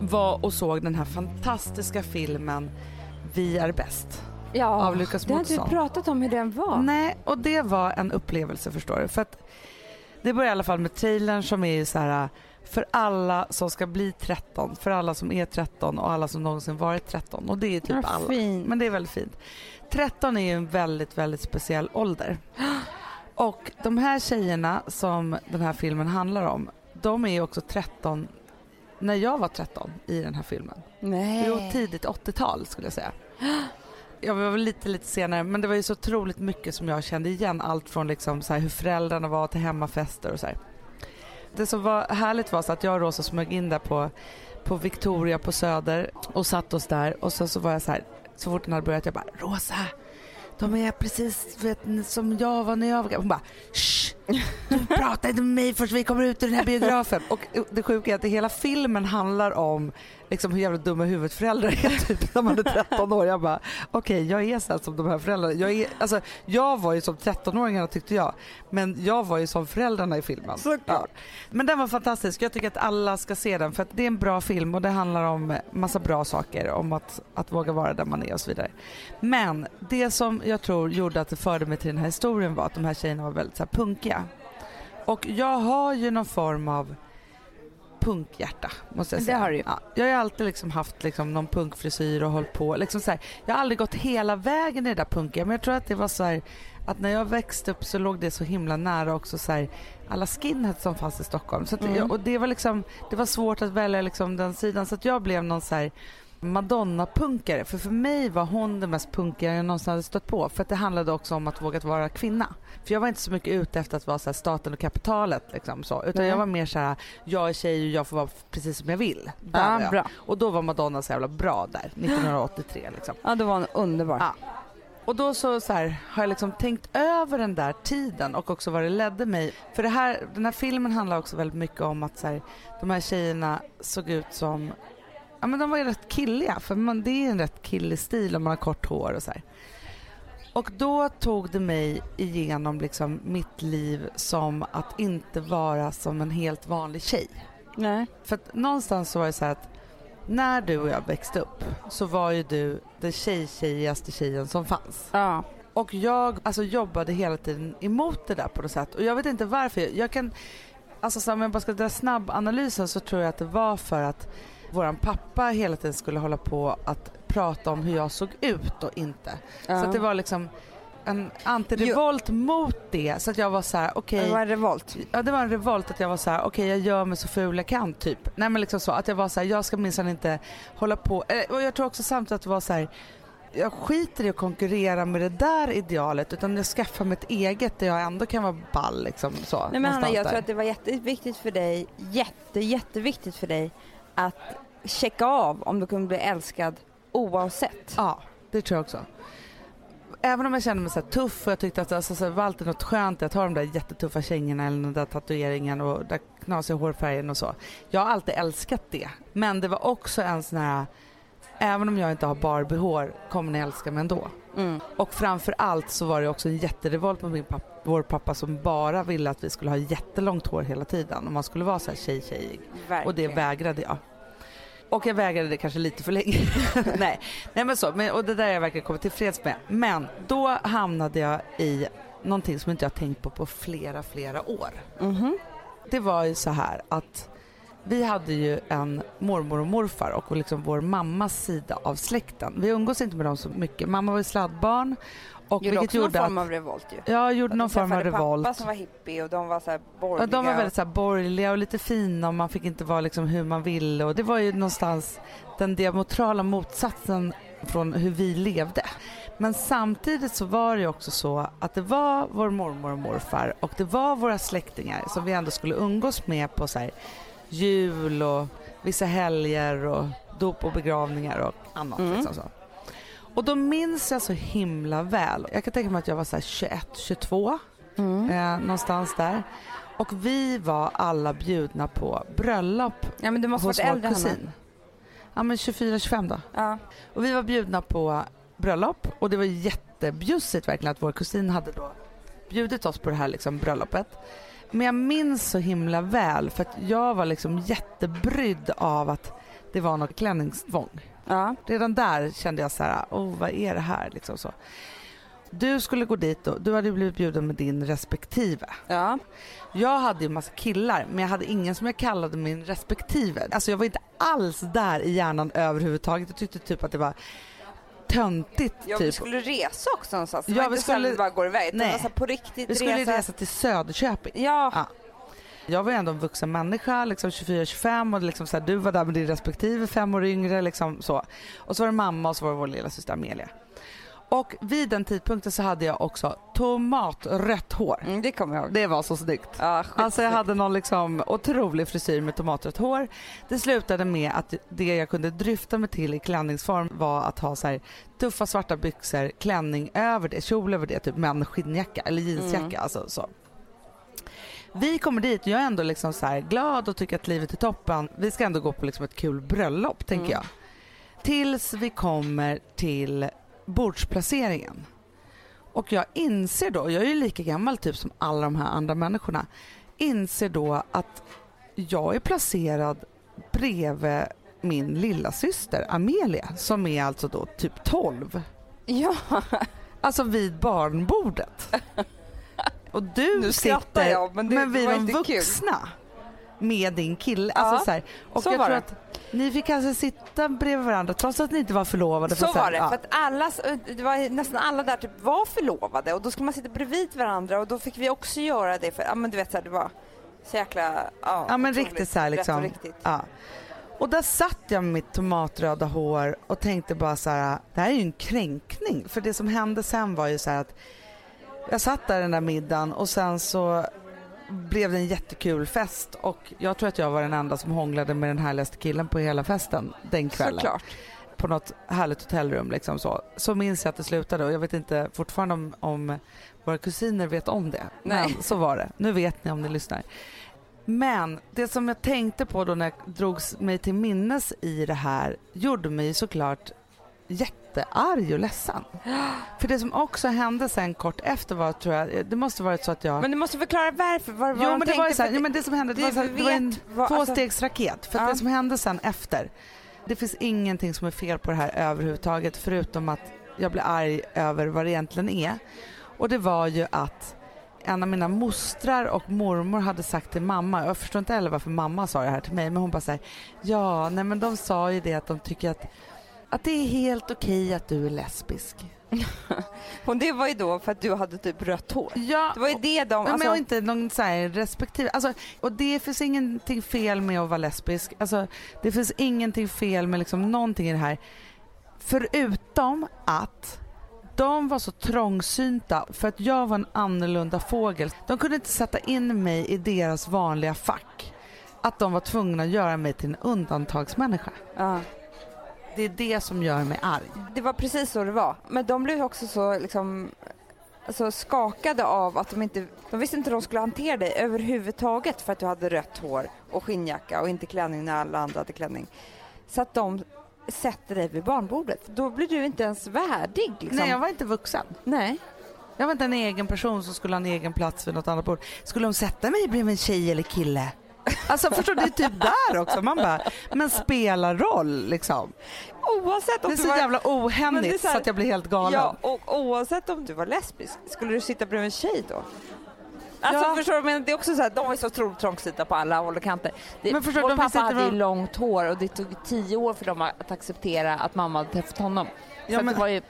var och såg den här fantastiska filmen Vi är bäst. Ja, Av Lukas det har inte vi pratat om hur den var. Nej, och det var en upplevelse förstår du. För att det börjar i alla fall med trailern som är ju så här för alla som ska bli 13, för alla som är 13 och alla som någonsin varit 13 och det är typ Ja, alla. fint. Men det är väldigt fint. 13 är ju en väldigt, väldigt speciell ålder. Och de här tjejerna som den här filmen handlar om, de är ju också 13 när jag var 13 i den här filmen. Nej. Jo, tidigt 80-tal skulle jag säga. Jag var väl lite, lite senare, men det var ju så otroligt mycket som jag kände igen. Allt från liksom så hur föräldrarna var till hemmafester och så här. Det som var härligt var så att jag och Rosa smög in där på, på Victoria på Söder och satt oss där och så, så var jag så här, så fort den hade börjat, jag bara Rosa, de är precis vet, som jag var när jag var Hon bara Shh, du pratar inte med mig först vi kommer ut ur den här biografen. Och det sjuka är att hela filmen handlar om liksom hur jävla dumma huvudet föräldrar är typ när man är 13 år. Jag bara okej jag är så som de här föräldrarna. Jag, är, alltså, jag var ju som 13-åringarna tyckte jag. Men jag var ju som föräldrarna i filmen. Ja. Men den var fantastisk. Jag tycker att alla ska se den för att det är en bra film och det handlar om massa bra saker. Om att, att våga vara där man är och så vidare. Men det som jag tror gjorde att det förde mig till den här historien var att de här tjejerna var väldigt så här punkiga. Och jag har ju någon form av punkhjärta måste jag Det säga. har du ju. Ja, jag har alltid liksom haft liksom någon punkfrisyr och hållit på. Liksom så här, jag har aldrig gått hela vägen i det där punkiga men jag tror att det var så här, att när jag växte upp så låg det så himla nära också så här, alla skinheads som fanns i Stockholm. Så att, Mm. och det var liksom, det var svårt att välja liksom den sidan så att jag blev någon så här Madonna-punkare. För för mig var hon den mest punkiga jag någonsin hade stött på. För att det handlade också om att våga vara kvinna. För jag var inte så mycket ute efter att vara så staten och kapitalet liksom så. Utan Nej. jag var mer så här, jag är tjej och jag får vara precis som jag vill. Där Ja, jag. bra. Och då var Madonna så jävla bra där, 1983 liksom. Ja, det var en underbar. Ja. Och då så, så här, har jag liksom tänkt över den där tiden och också vad det ledde mig. För det här, den här filmen handlar också väldigt mycket om att så här, de här tjejerna såg ut som Ja men de var ju rätt killiga för man, det är en rätt killig stil om man har kort hår och så här. Och då tog det mig igenom liksom mitt liv som att inte vara som en helt vanlig tjej. Nej. För att någonstans så var det så att när du och jag växte upp så var ju du den tjej-tjejigaste tjejen som fanns. Ja. Och jag alltså, jobbade hela tiden emot det där på något sätt. Och jag vet inte varför. Jag kan, alltså så om jag bara ska dra snabb analysen så tror jag att det var för att våran pappa hela tiden skulle hålla på att prata om hur jag såg ut och inte. ja. Så att det var liksom en antirevolt mot det. Så att jag var så här, okej. Det var en revolt. Ja det var en revolt att jag var så här: okej jag gör mig så ful jag kan typ. Nej men liksom så att jag var så här, jag ska minsann inte hålla på. Eh, Och jag tror också samtidigt att det var så här. Jag skiter i att konkurrera med det där idealet utan jag skaffar mig ett eget där jag ändå kan vara ball liksom så. Nej men Hanna, jag där. tror att det var jätteviktigt för dig, jätte, jätteviktigt för dig att checka av om du kunde bli älskad oavsett. Ja, det tror jag också. Även om jag kände mig så här tuff och jag tyckte att alltså, så det var alltid något skönt att ha de där jättetuffa kängorna eller den där tatueringen och den knasiga hårfärgen och så. Jag har alltid älskat det. Men det var också en sån här, även om jag inte har Barbie-hår kommer ni älska mig ändå. Mm. Och framför allt så var det också en jätterevolt med min pappa, vår pappa som bara ville att vi skulle ha jättelångt hår hela tiden och man skulle vara så här tjej-tjejig. Och det vägrade jag. Och jag vägrade det kanske lite för länge. Nej. Nej men så, men, och det där har jag verkligen kommit tillfreds med. Men då hamnade jag i någonting som inte jag tänkt på på flera, flera år. Mhm. Det var ju så här att vi hade ju en mormor och morfar och liksom vår mammas sida av släkten. Vi umgås inte med dem så mycket. Mamma var ju sladdbarn. Och Gjorde vilket också någon gjorde form att, av revolt ju. Ja, gjorde någon form av revolt. pappa som var hippie och de var så borgerliga. Ja, de var väldigt så borgerliga och lite fina och man fick inte vara liksom hur man ville och det var ju någonstans den diametrala motsatsen från hur vi levde. Men samtidigt så var det också så att det var vår mormor och morfar och det var våra släktingar som vi ändå skulle umgås med på så här jul och vissa helger och dop och begravningar och annat. Mm. Liksom så. Och då minns jag så himla väl, jag kan tänka mig att jag var så här 21, 22 Mm. eh, någonstans där. Och vi var alla bjudna på bröllop Ja men du måste varit äldre Hanna. kusin. Ja men 24-25 då. Ja. Och vi var bjudna på bröllop och det var jättebjussigt verkligen att vår kusin hade då bjudit oss på det här liksom bröllopet. Men jag minns så himla väl för att jag var liksom jättebrydd av att det var något klänningstvång. ja. Redan där kände jag så här, oh vad är det här liksom så. Du skulle gå dit och du hade blivit bjuden med din respektive. Ja. Jag hade ju massa killar men jag hade ingen som jag kallade min respektive. Alltså jag var inte alls där i hjärnan överhuvudtaget. Jag tyckte typ att det var töntigt. Ja, vi typ. skulle resa också någonstans. Det Ja, var vi inte så här skulle- vi bara går iväg. Nej. Det var så här på riktigt Vi skulle resa. resa till Söderköping. Ja. Ja. Jag var ju ändå en vuxen människa, liksom 24-25 och liksom så här, du var där med din respektive fem år yngre. Liksom så. Och så var det mamma och så var det vår lilla syster Amelia. Och vid den tidpunkten så hade jag också tomatrött hår. Mm, det kommer jag ihåg. Det var så snyggt. Ja, Alltså jag hade någon liksom otrolig frisyr med tomatrött hår. Det slutade med att det jag kunde dryfta mig till i klänningsform var att ha så här tuffa svarta byxor, klänning över det, kjol över det, typ men skinnjacka eller jeansjacka. Mm. Alltså, så. Vi kommer dit och jag är ändå liksom så här glad och tycker att livet är toppen. Vi ska ändå gå på liksom ett kul bröllop tänker Mm. jag. Tills vi kommer till bordsplaceringen. Och jag inser då, jag är ju lika gammal typ som alla de här andra människorna, inser då att jag är placerad bredvid min lilla syster Amelia som är alltså då typ 12. Ja, Alltså vid barnbordet. Och du nu sitter jag men det, men det vi var de inte kul. vuxna med din kille. Ja, Alltså så här. Och så jag var tror det. att ni fick alltså sitta bredvid varandra trots att ni inte var förlovade. Så var det, ja. för att alla, det var nästan alla där typ var förlovade och då skulle man sitta bredvid varandra och då fick vi också göra det för, ja men du vet så här, det var så jäkla, ja, Ja men riktigt så här liksom. och riktigt. Ja. Och där satt jag med mitt tomatröda hår och tänkte bara så här, det här är ju en kränkning. För det som hände sen var ju så här att jag satt där den där middagen och sen så blev det en jättekul fest och jag tror att jag var den enda som hånglade med den härligaste killen på hela festen den kvällen. Såklart. På något härligt hotellrum liksom så. Så minns jag att det slutade och jag vet inte fortfarande om, om våra kusiner vet om det. Nej. Men så var det. Nu vet ni om ni lyssnar. Men det som jag tänkte på då när jag drogs mig till minnes i det här gjorde mig såklart jättearg och ledsen. För det som också hände sen kort efter var, tror jag, det måste varit så att jag... Men du måste förklara varför, vad, vad jo men det var så här, för jo, men det som hände, det, var, så här, det var en vad- alltså- tvåstegsraket. För att Ja. det som hände sen efter, det finns ingenting som är fel på det här överhuvudtaget förutom att jag blir arg över vad det egentligen är. Och det var ju att en av mina mostrar och mormor hade sagt till mamma, jag förstår inte heller varför mamma sa det här till mig, men hon bara säger ja, nej men de sa ju det att de tycker att, att det är helt okej att du är lesbisk. Och det var ju då för att du hade typ rött hår. Ja, Det var ju det de, alltså, men inte någon så här respektive. Alltså, och det finns ingenting fel med att vara lesbisk. Alltså, det finns ingenting fel med liksom någonting i det här. Förutom att de var så trångsynta för att jag var en annorlunda fågel. De kunde inte sätta in mig i deras vanliga fack. Att de var tvungna att göra mig till en undantagsmänniska. ja. Det är det som gör mig arg. Det var precis så det var. Men de blev också så liksom alltså, skakade av att de inte, de visste inte hur de skulle hantera dig överhuvudtaget för att du hade rött hår och skinnjacka och inte klänning när alla andra hade klänning. Så att de sätter dig vid barnbordet. Då blir du inte ens värdig. Liksom. Nej, jag var inte vuxen. Nej. Jag var inte en egen person som skulle ha en egen plats vid något annat bord. Skulle de sätta mig bredvid en tjej eller kille? Alltså förstår du, det är typ där också. Man bara, men spelar roll liksom. Oavsett om Det är du så var... jävla Men det är ohändigt så här- så att jag blir helt galen. Ja, och oavsett om du var lesbisk, skulle du sitta bredvid en tjej då? Alltså Ja. förstår du, men det är också så här, de är så otroligt trångsynta på alla håll och kanter. Det, Men förstår vår de pappa hade vad- långt hår och det tog tio år för dem att acceptera att mamma hade träffat honom. Så Ja, men- det var ju,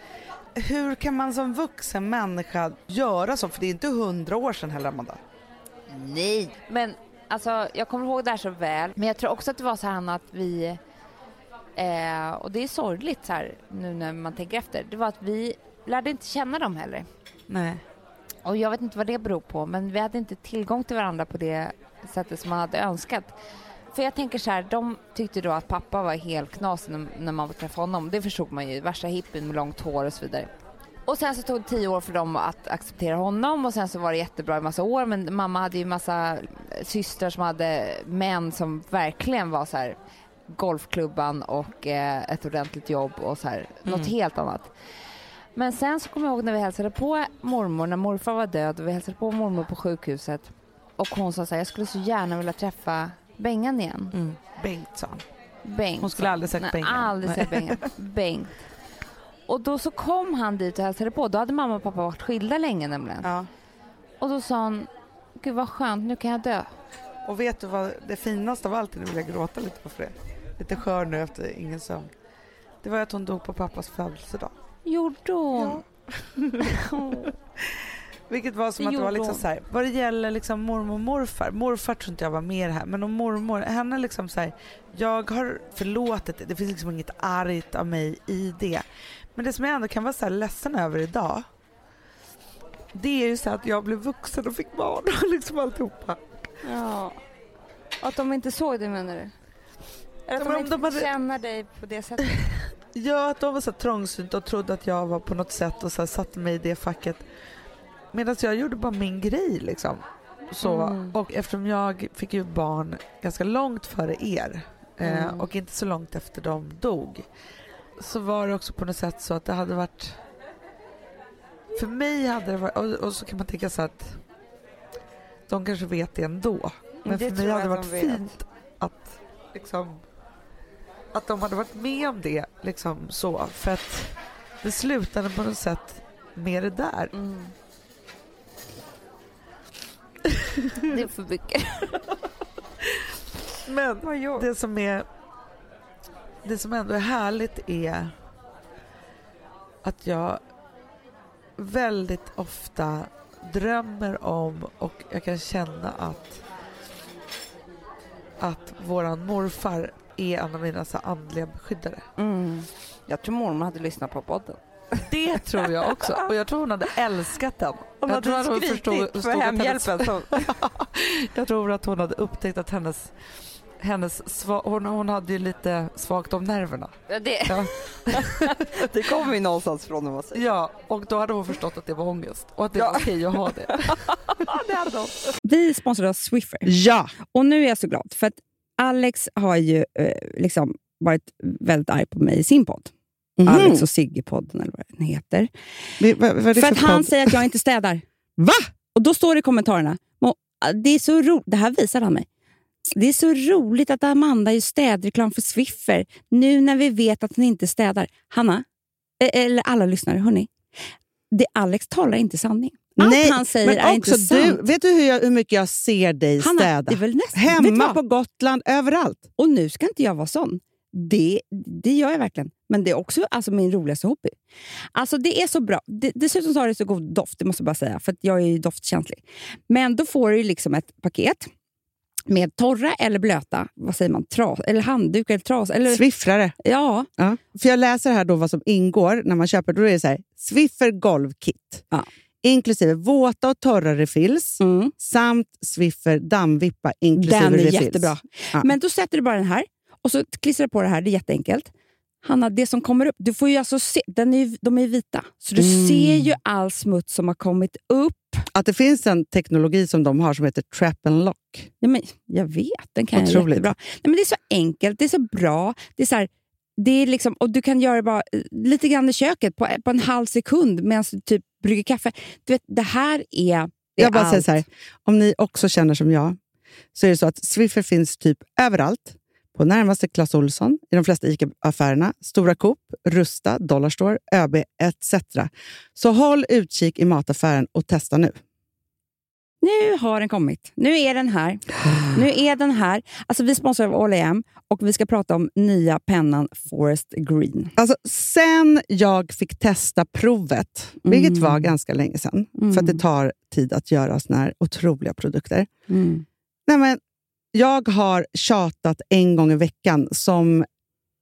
Hur kan man som vuxen människa göra så? För det är inte hundra år sedan heller Amanda. nej. Men alltså jag kommer ihåg det här så väl. Men jag tror också att det var så här att vi, eh, och det är sorgligt så här nu när man tänker efter, det var att vi lärde inte känna dem heller. Nej. Och jag vet inte vad det beror på, men vi hade inte tillgång till varandra på det sättet som man hade önskat. För jag tänker så här, de tyckte då att pappa var helt knasig när, när man träffade honom. Det förstod man ju, värsta hippien med långt hår och så vidare. Och sen så tog det tio år för dem att acceptera honom och sen så var det jättebra i massa år men mamma hade ju massa systrar som hade män som verkligen var så här golfklubban och eh, ett ordentligt jobb och så här, något helt annat. Men sen så kommer jag ihåg när vi hälsade på mormor, när morfar var död och vi hälsade på mormor på sjukhuset och hon sa så här, jag skulle så gärna vilja träffa Bengan igen. Mm. Bengt sa han. Bengt. Hon skulle aldrig sagt Nej, Bengan. aldrig sett Bengan. Bengt. Och då så kom han dit och hälsade på. Då hade mamma och pappa varit skilda länge nämligen. Ja. Och då sa han, gud vad skönt, nu kan jag dö. Och vet du vad det finaste av allt, nu vill jag gråta lite på för det. Lite skör nu efter ingen sömn. Det var att hon dog på pappas födelsedag. Gjorde hon? Vilket var som Det att det var liksom så här, vad det gäller liksom mormor och morfar, morfar tror inte jag var med här, men om mormor, henne liksom så här, jag har förlåtit det, det finns liksom inget argt av mig i det. Men det som jag ändå kan vara så här ledsen över idag, det är ju så att jag blev vuxen och fick barn och liksom alltihopa. Ja. Att de inte såg det menar du? Eller att de om inte de hade- känna dig på det sättet? Ja, att de var så trångsynta och trodde att jag var på något sätt och så satte mig i det facket. Medan jag gjorde bara min grej liksom. Så, Mm. Och eftersom jag fick ju barn ganska långt före er eh, Mm. och inte så långt efter de dog så var det också på något sätt så att det hade varit för mig hade det varit, och, och så kan man tänka så att de kanske vet det ändå. Men Det för mig hade det varit fint att liksom att de hade varit med om det liksom så för att det slutade på något sätt med det där. Mm. Det är för mycket. Men det som är det som ändå är härligt är att jag väldigt ofta drömmer om och jag kan känna att att våran morfar är en av mina så andliga beskyddare. Mm. Jag tror mormor hade lyssnat på podden. Det tror jag också och jag tror hon hade älskat den. jag tror hon förstod, förstod att hennes. Jag tror att hon hade upptäckt att hennes, hennes sva, hon, hon hade ju lite svagt om nerverna. det, Ja. det kommer ju någonstans från när man säger Ja, och då hade hon förstått att det var ångest och att det Ja. var okej att ha det. det. hade hon. Vi sponsrar av Swiffer. Ja! Och nu är jag så glad, för att Alex har ju eh, liksom varit väldigt arg på mig i sin podd. Mhm. Alex och Sigge-podden eller vad den heter. Vi- vad- vad det För att för han podd? säger att jag inte städar. Va? Och då står det i kommentarerna, "Må, det är så ro- det här visar han mig. Det är så roligt att Amanda gör städreklam för Swiffer nu när vi vet att hon inte städar. Hanna, eh, eller alla lyssnare, hörni. DetAlex talar inte sanning. Allt Nej, han säger men är också inte sant. du, vet du hur, jag, hur mycket jag ser dig Hanna, städa? det är väl nästan, Hemma på Gotland, överallt. Och nu ska inte jag vara sån. Det, det gör jag verkligen. Men det är också alltså, min roligaste hobby. Alltså Det är så bra. Det, dessutom så har det så god doft, det måste jag bara säga. För jag är ju doftkänslig. Men då får du liksom ett paket med torra eller blöta, vad säger man, tras, eller handduk eller tras. Eller, Swiffrare. ja, Ja. För jag läser här då vad som ingår när man köper. Då är det så här, Swiffer golvkit. Ja. Inklusive våta och torra refills mm, samt Swiffer dammvippa inklusive den är refills. jättebra. Ja. Men då sätter du bara den här och så klistrar du på det här. Det är jätteenkelt. Hanna, det som kommer upp, du får ju alltså se, den är, de är vita. Så du Mm. ser ju all smuts som har kommit upp. Att det finns en teknologi som de har som heter trap and lock. Ja, men jag vet, den kan jag Otroligt. jättebra. Nej, men det är så enkelt, det är så bra. Det är så här, det är liksom, och du kan göra det bara eh, lite grann i köket på, på en halv sekund medan du typ brygger kaffe. Du vet, det här är, är Jag bara allt. säger så här, om ni också känner som jag, så är det så att Swiffer finns typ överallt. På närmaste Clas Ohlson, i de flesta ICA-affärerna, Stora Coop, Rusta, Dollarstore, ÖB etc. Så håll utkik i mataffären och testa nu. Nu har den kommit. Nu är den här. Nu är den här. Alltså, vi sponsrar av All och vi ska prata om nya pennan Forest Green. Alltså, sen jag fick testa provet, vilket Mm. var ganska länge sedan, för att det tar tid att göra såna här otroliga produkter. Mm. Nej, men jag har tjatat en gång i veckan som,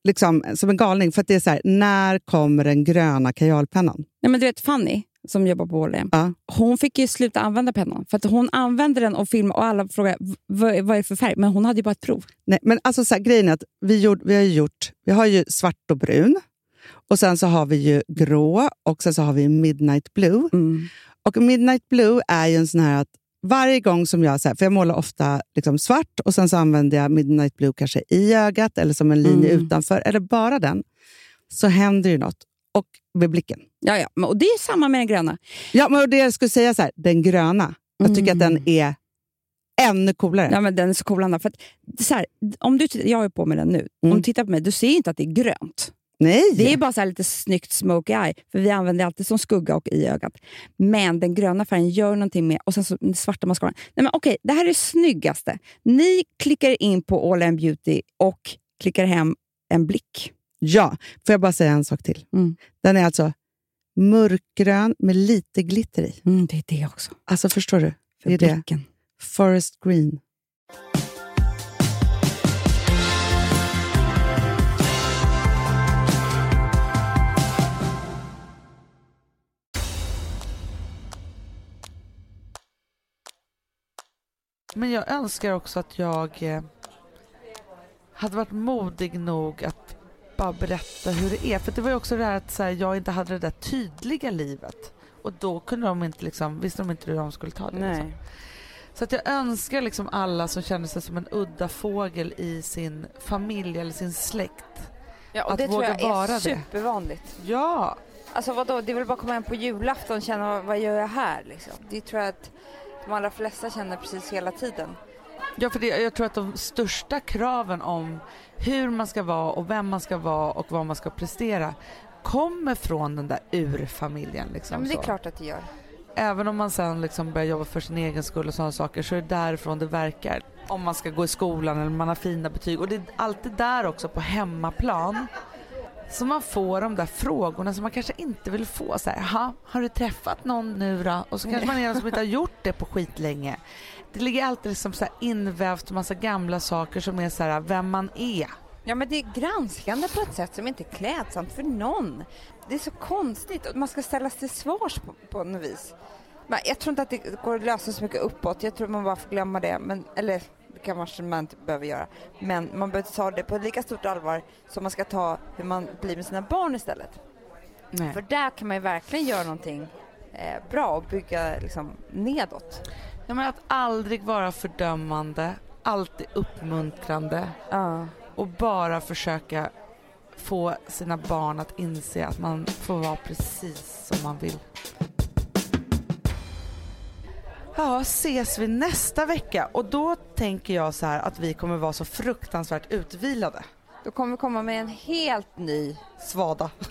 liksom, som en galning. För att det är så här, när kommer den gröna kajalpennan? Nej, men du vet Fanny, som jobbar på AM, Ja. hon fick ju sluta använda pennan. För att hon använde den och filmade och alla frågade "V- vad, är det för färg. Men hon hade ju bara ett prov. Nej, men alltså så här, grejen är att vi, gjort, vi, har gjort, vi har ju svart och brun. Och sen så har vi ju grå och sen så har vi midnight blue. Och midnight blue är ju en sån här att varje gång som jag, så här, för jag målar ofta liksom svart och sen så använder jag midnight blue kanske i ögat eller som en linje Mm. utanför, eller bara den, så händer ju något. Och med blicken. Ja, ja. Och det är samma med den gröna. Ja, men det jag skulle säga så här, den gröna, jag tycker att den är ännu coolare. Ja, men den är så cool, Anna. För att, så här, om du, jag har på med den nu. Mm. Om du tittar på mig, du ser inte att det är grönt. Nej! Det är bara så här lite snyggt smoky eye, för vi använder det alltid som skugga och i ögat. Men den gröna färgen gör någonting med, och sen så den svarta mascaran. Nej men okej, det här är det snyggaste. Ni klickar in på All In Beauty och klickar hem en blick. Ja, får jag bara säga en sak till? Mm. Den är alltså mörkgrön med lite glitter i. Mm, det är det också. Alltså förstår du? För Det är det. blicken. Forest green. Men jag önskar också att jag eh, hade varit modig nog att bara berätta hur det är. För det var ju också det här att så här, jag inte hade det där tydliga livet. Och då kunde de inte liksom, visste de inte hur de skulle ta det. Liksom. Så att jag önskar liksom alla som känner sig som en udda fågel i sin familj eller sin släkt. Ja, och Att det tror våga jag är vara det. supervanligt. Ja, Alltså vadå, det är väl bara att komma hem på julafton och känna vad, vad gör jag här liksom. Det tror jag att de allra flesta känner precis hela tiden. Ja, för det, jag tror att de största kraven om hur man ska vara och vem man ska vara och vad man ska prestera kommer från den där urfamiljen. Liksom, Ja men det är så. klart att det gör. Även om man sen liksom börjar jobba för sin egen skull och sådana saker så är det därifrån det verkar. Om man ska gå i skolan eller man har fina betyg. Och det är alltid där också på hemmaplan så man får de där frågorna som man kanske inte vill få. Så här, har du träffat någon nu då? Och så kanske man är någon som inte har gjort det på skitlänge. Det ligger alltid liksom så här invävt massa gamla saker som är så här, vem man är. Ja men det är granskande på ett sätt som inte är klädsamt för någon. Det är så konstigt och man ska ställas till svars på, på något vis. Men jag tror inte att det går att lösa så mycket uppåt. Jag tror man bara får glömma det. Men, eller det kanske man inte behöver göra. Men man behöver ta det på lika stort allvar som man ska ta hur man blir med sina barn istället. Nej. För där kan man ju verkligen göra någonting eh, bra och bygga liksom, nedåt. Ja, men att aldrig vara fördömande, alltid uppmuntrande. Ja. och bara försöka få sina barn att inse att man får vara precis som man vill. Ja, ses vi nästa vecka och då tänker jag så här att vi kommer vara så fruktansvärt utvilade. Då kommer vi komma med en helt ny... Svada.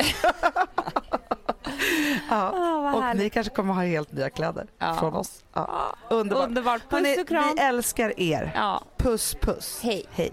ja. Vad Och härligt. ni kanske kommer ha helt nya kläder Ja. från oss. Ja. Underbart. Underbart. Puss och kram. vi älskar er. Puss puss. Hej. Hej.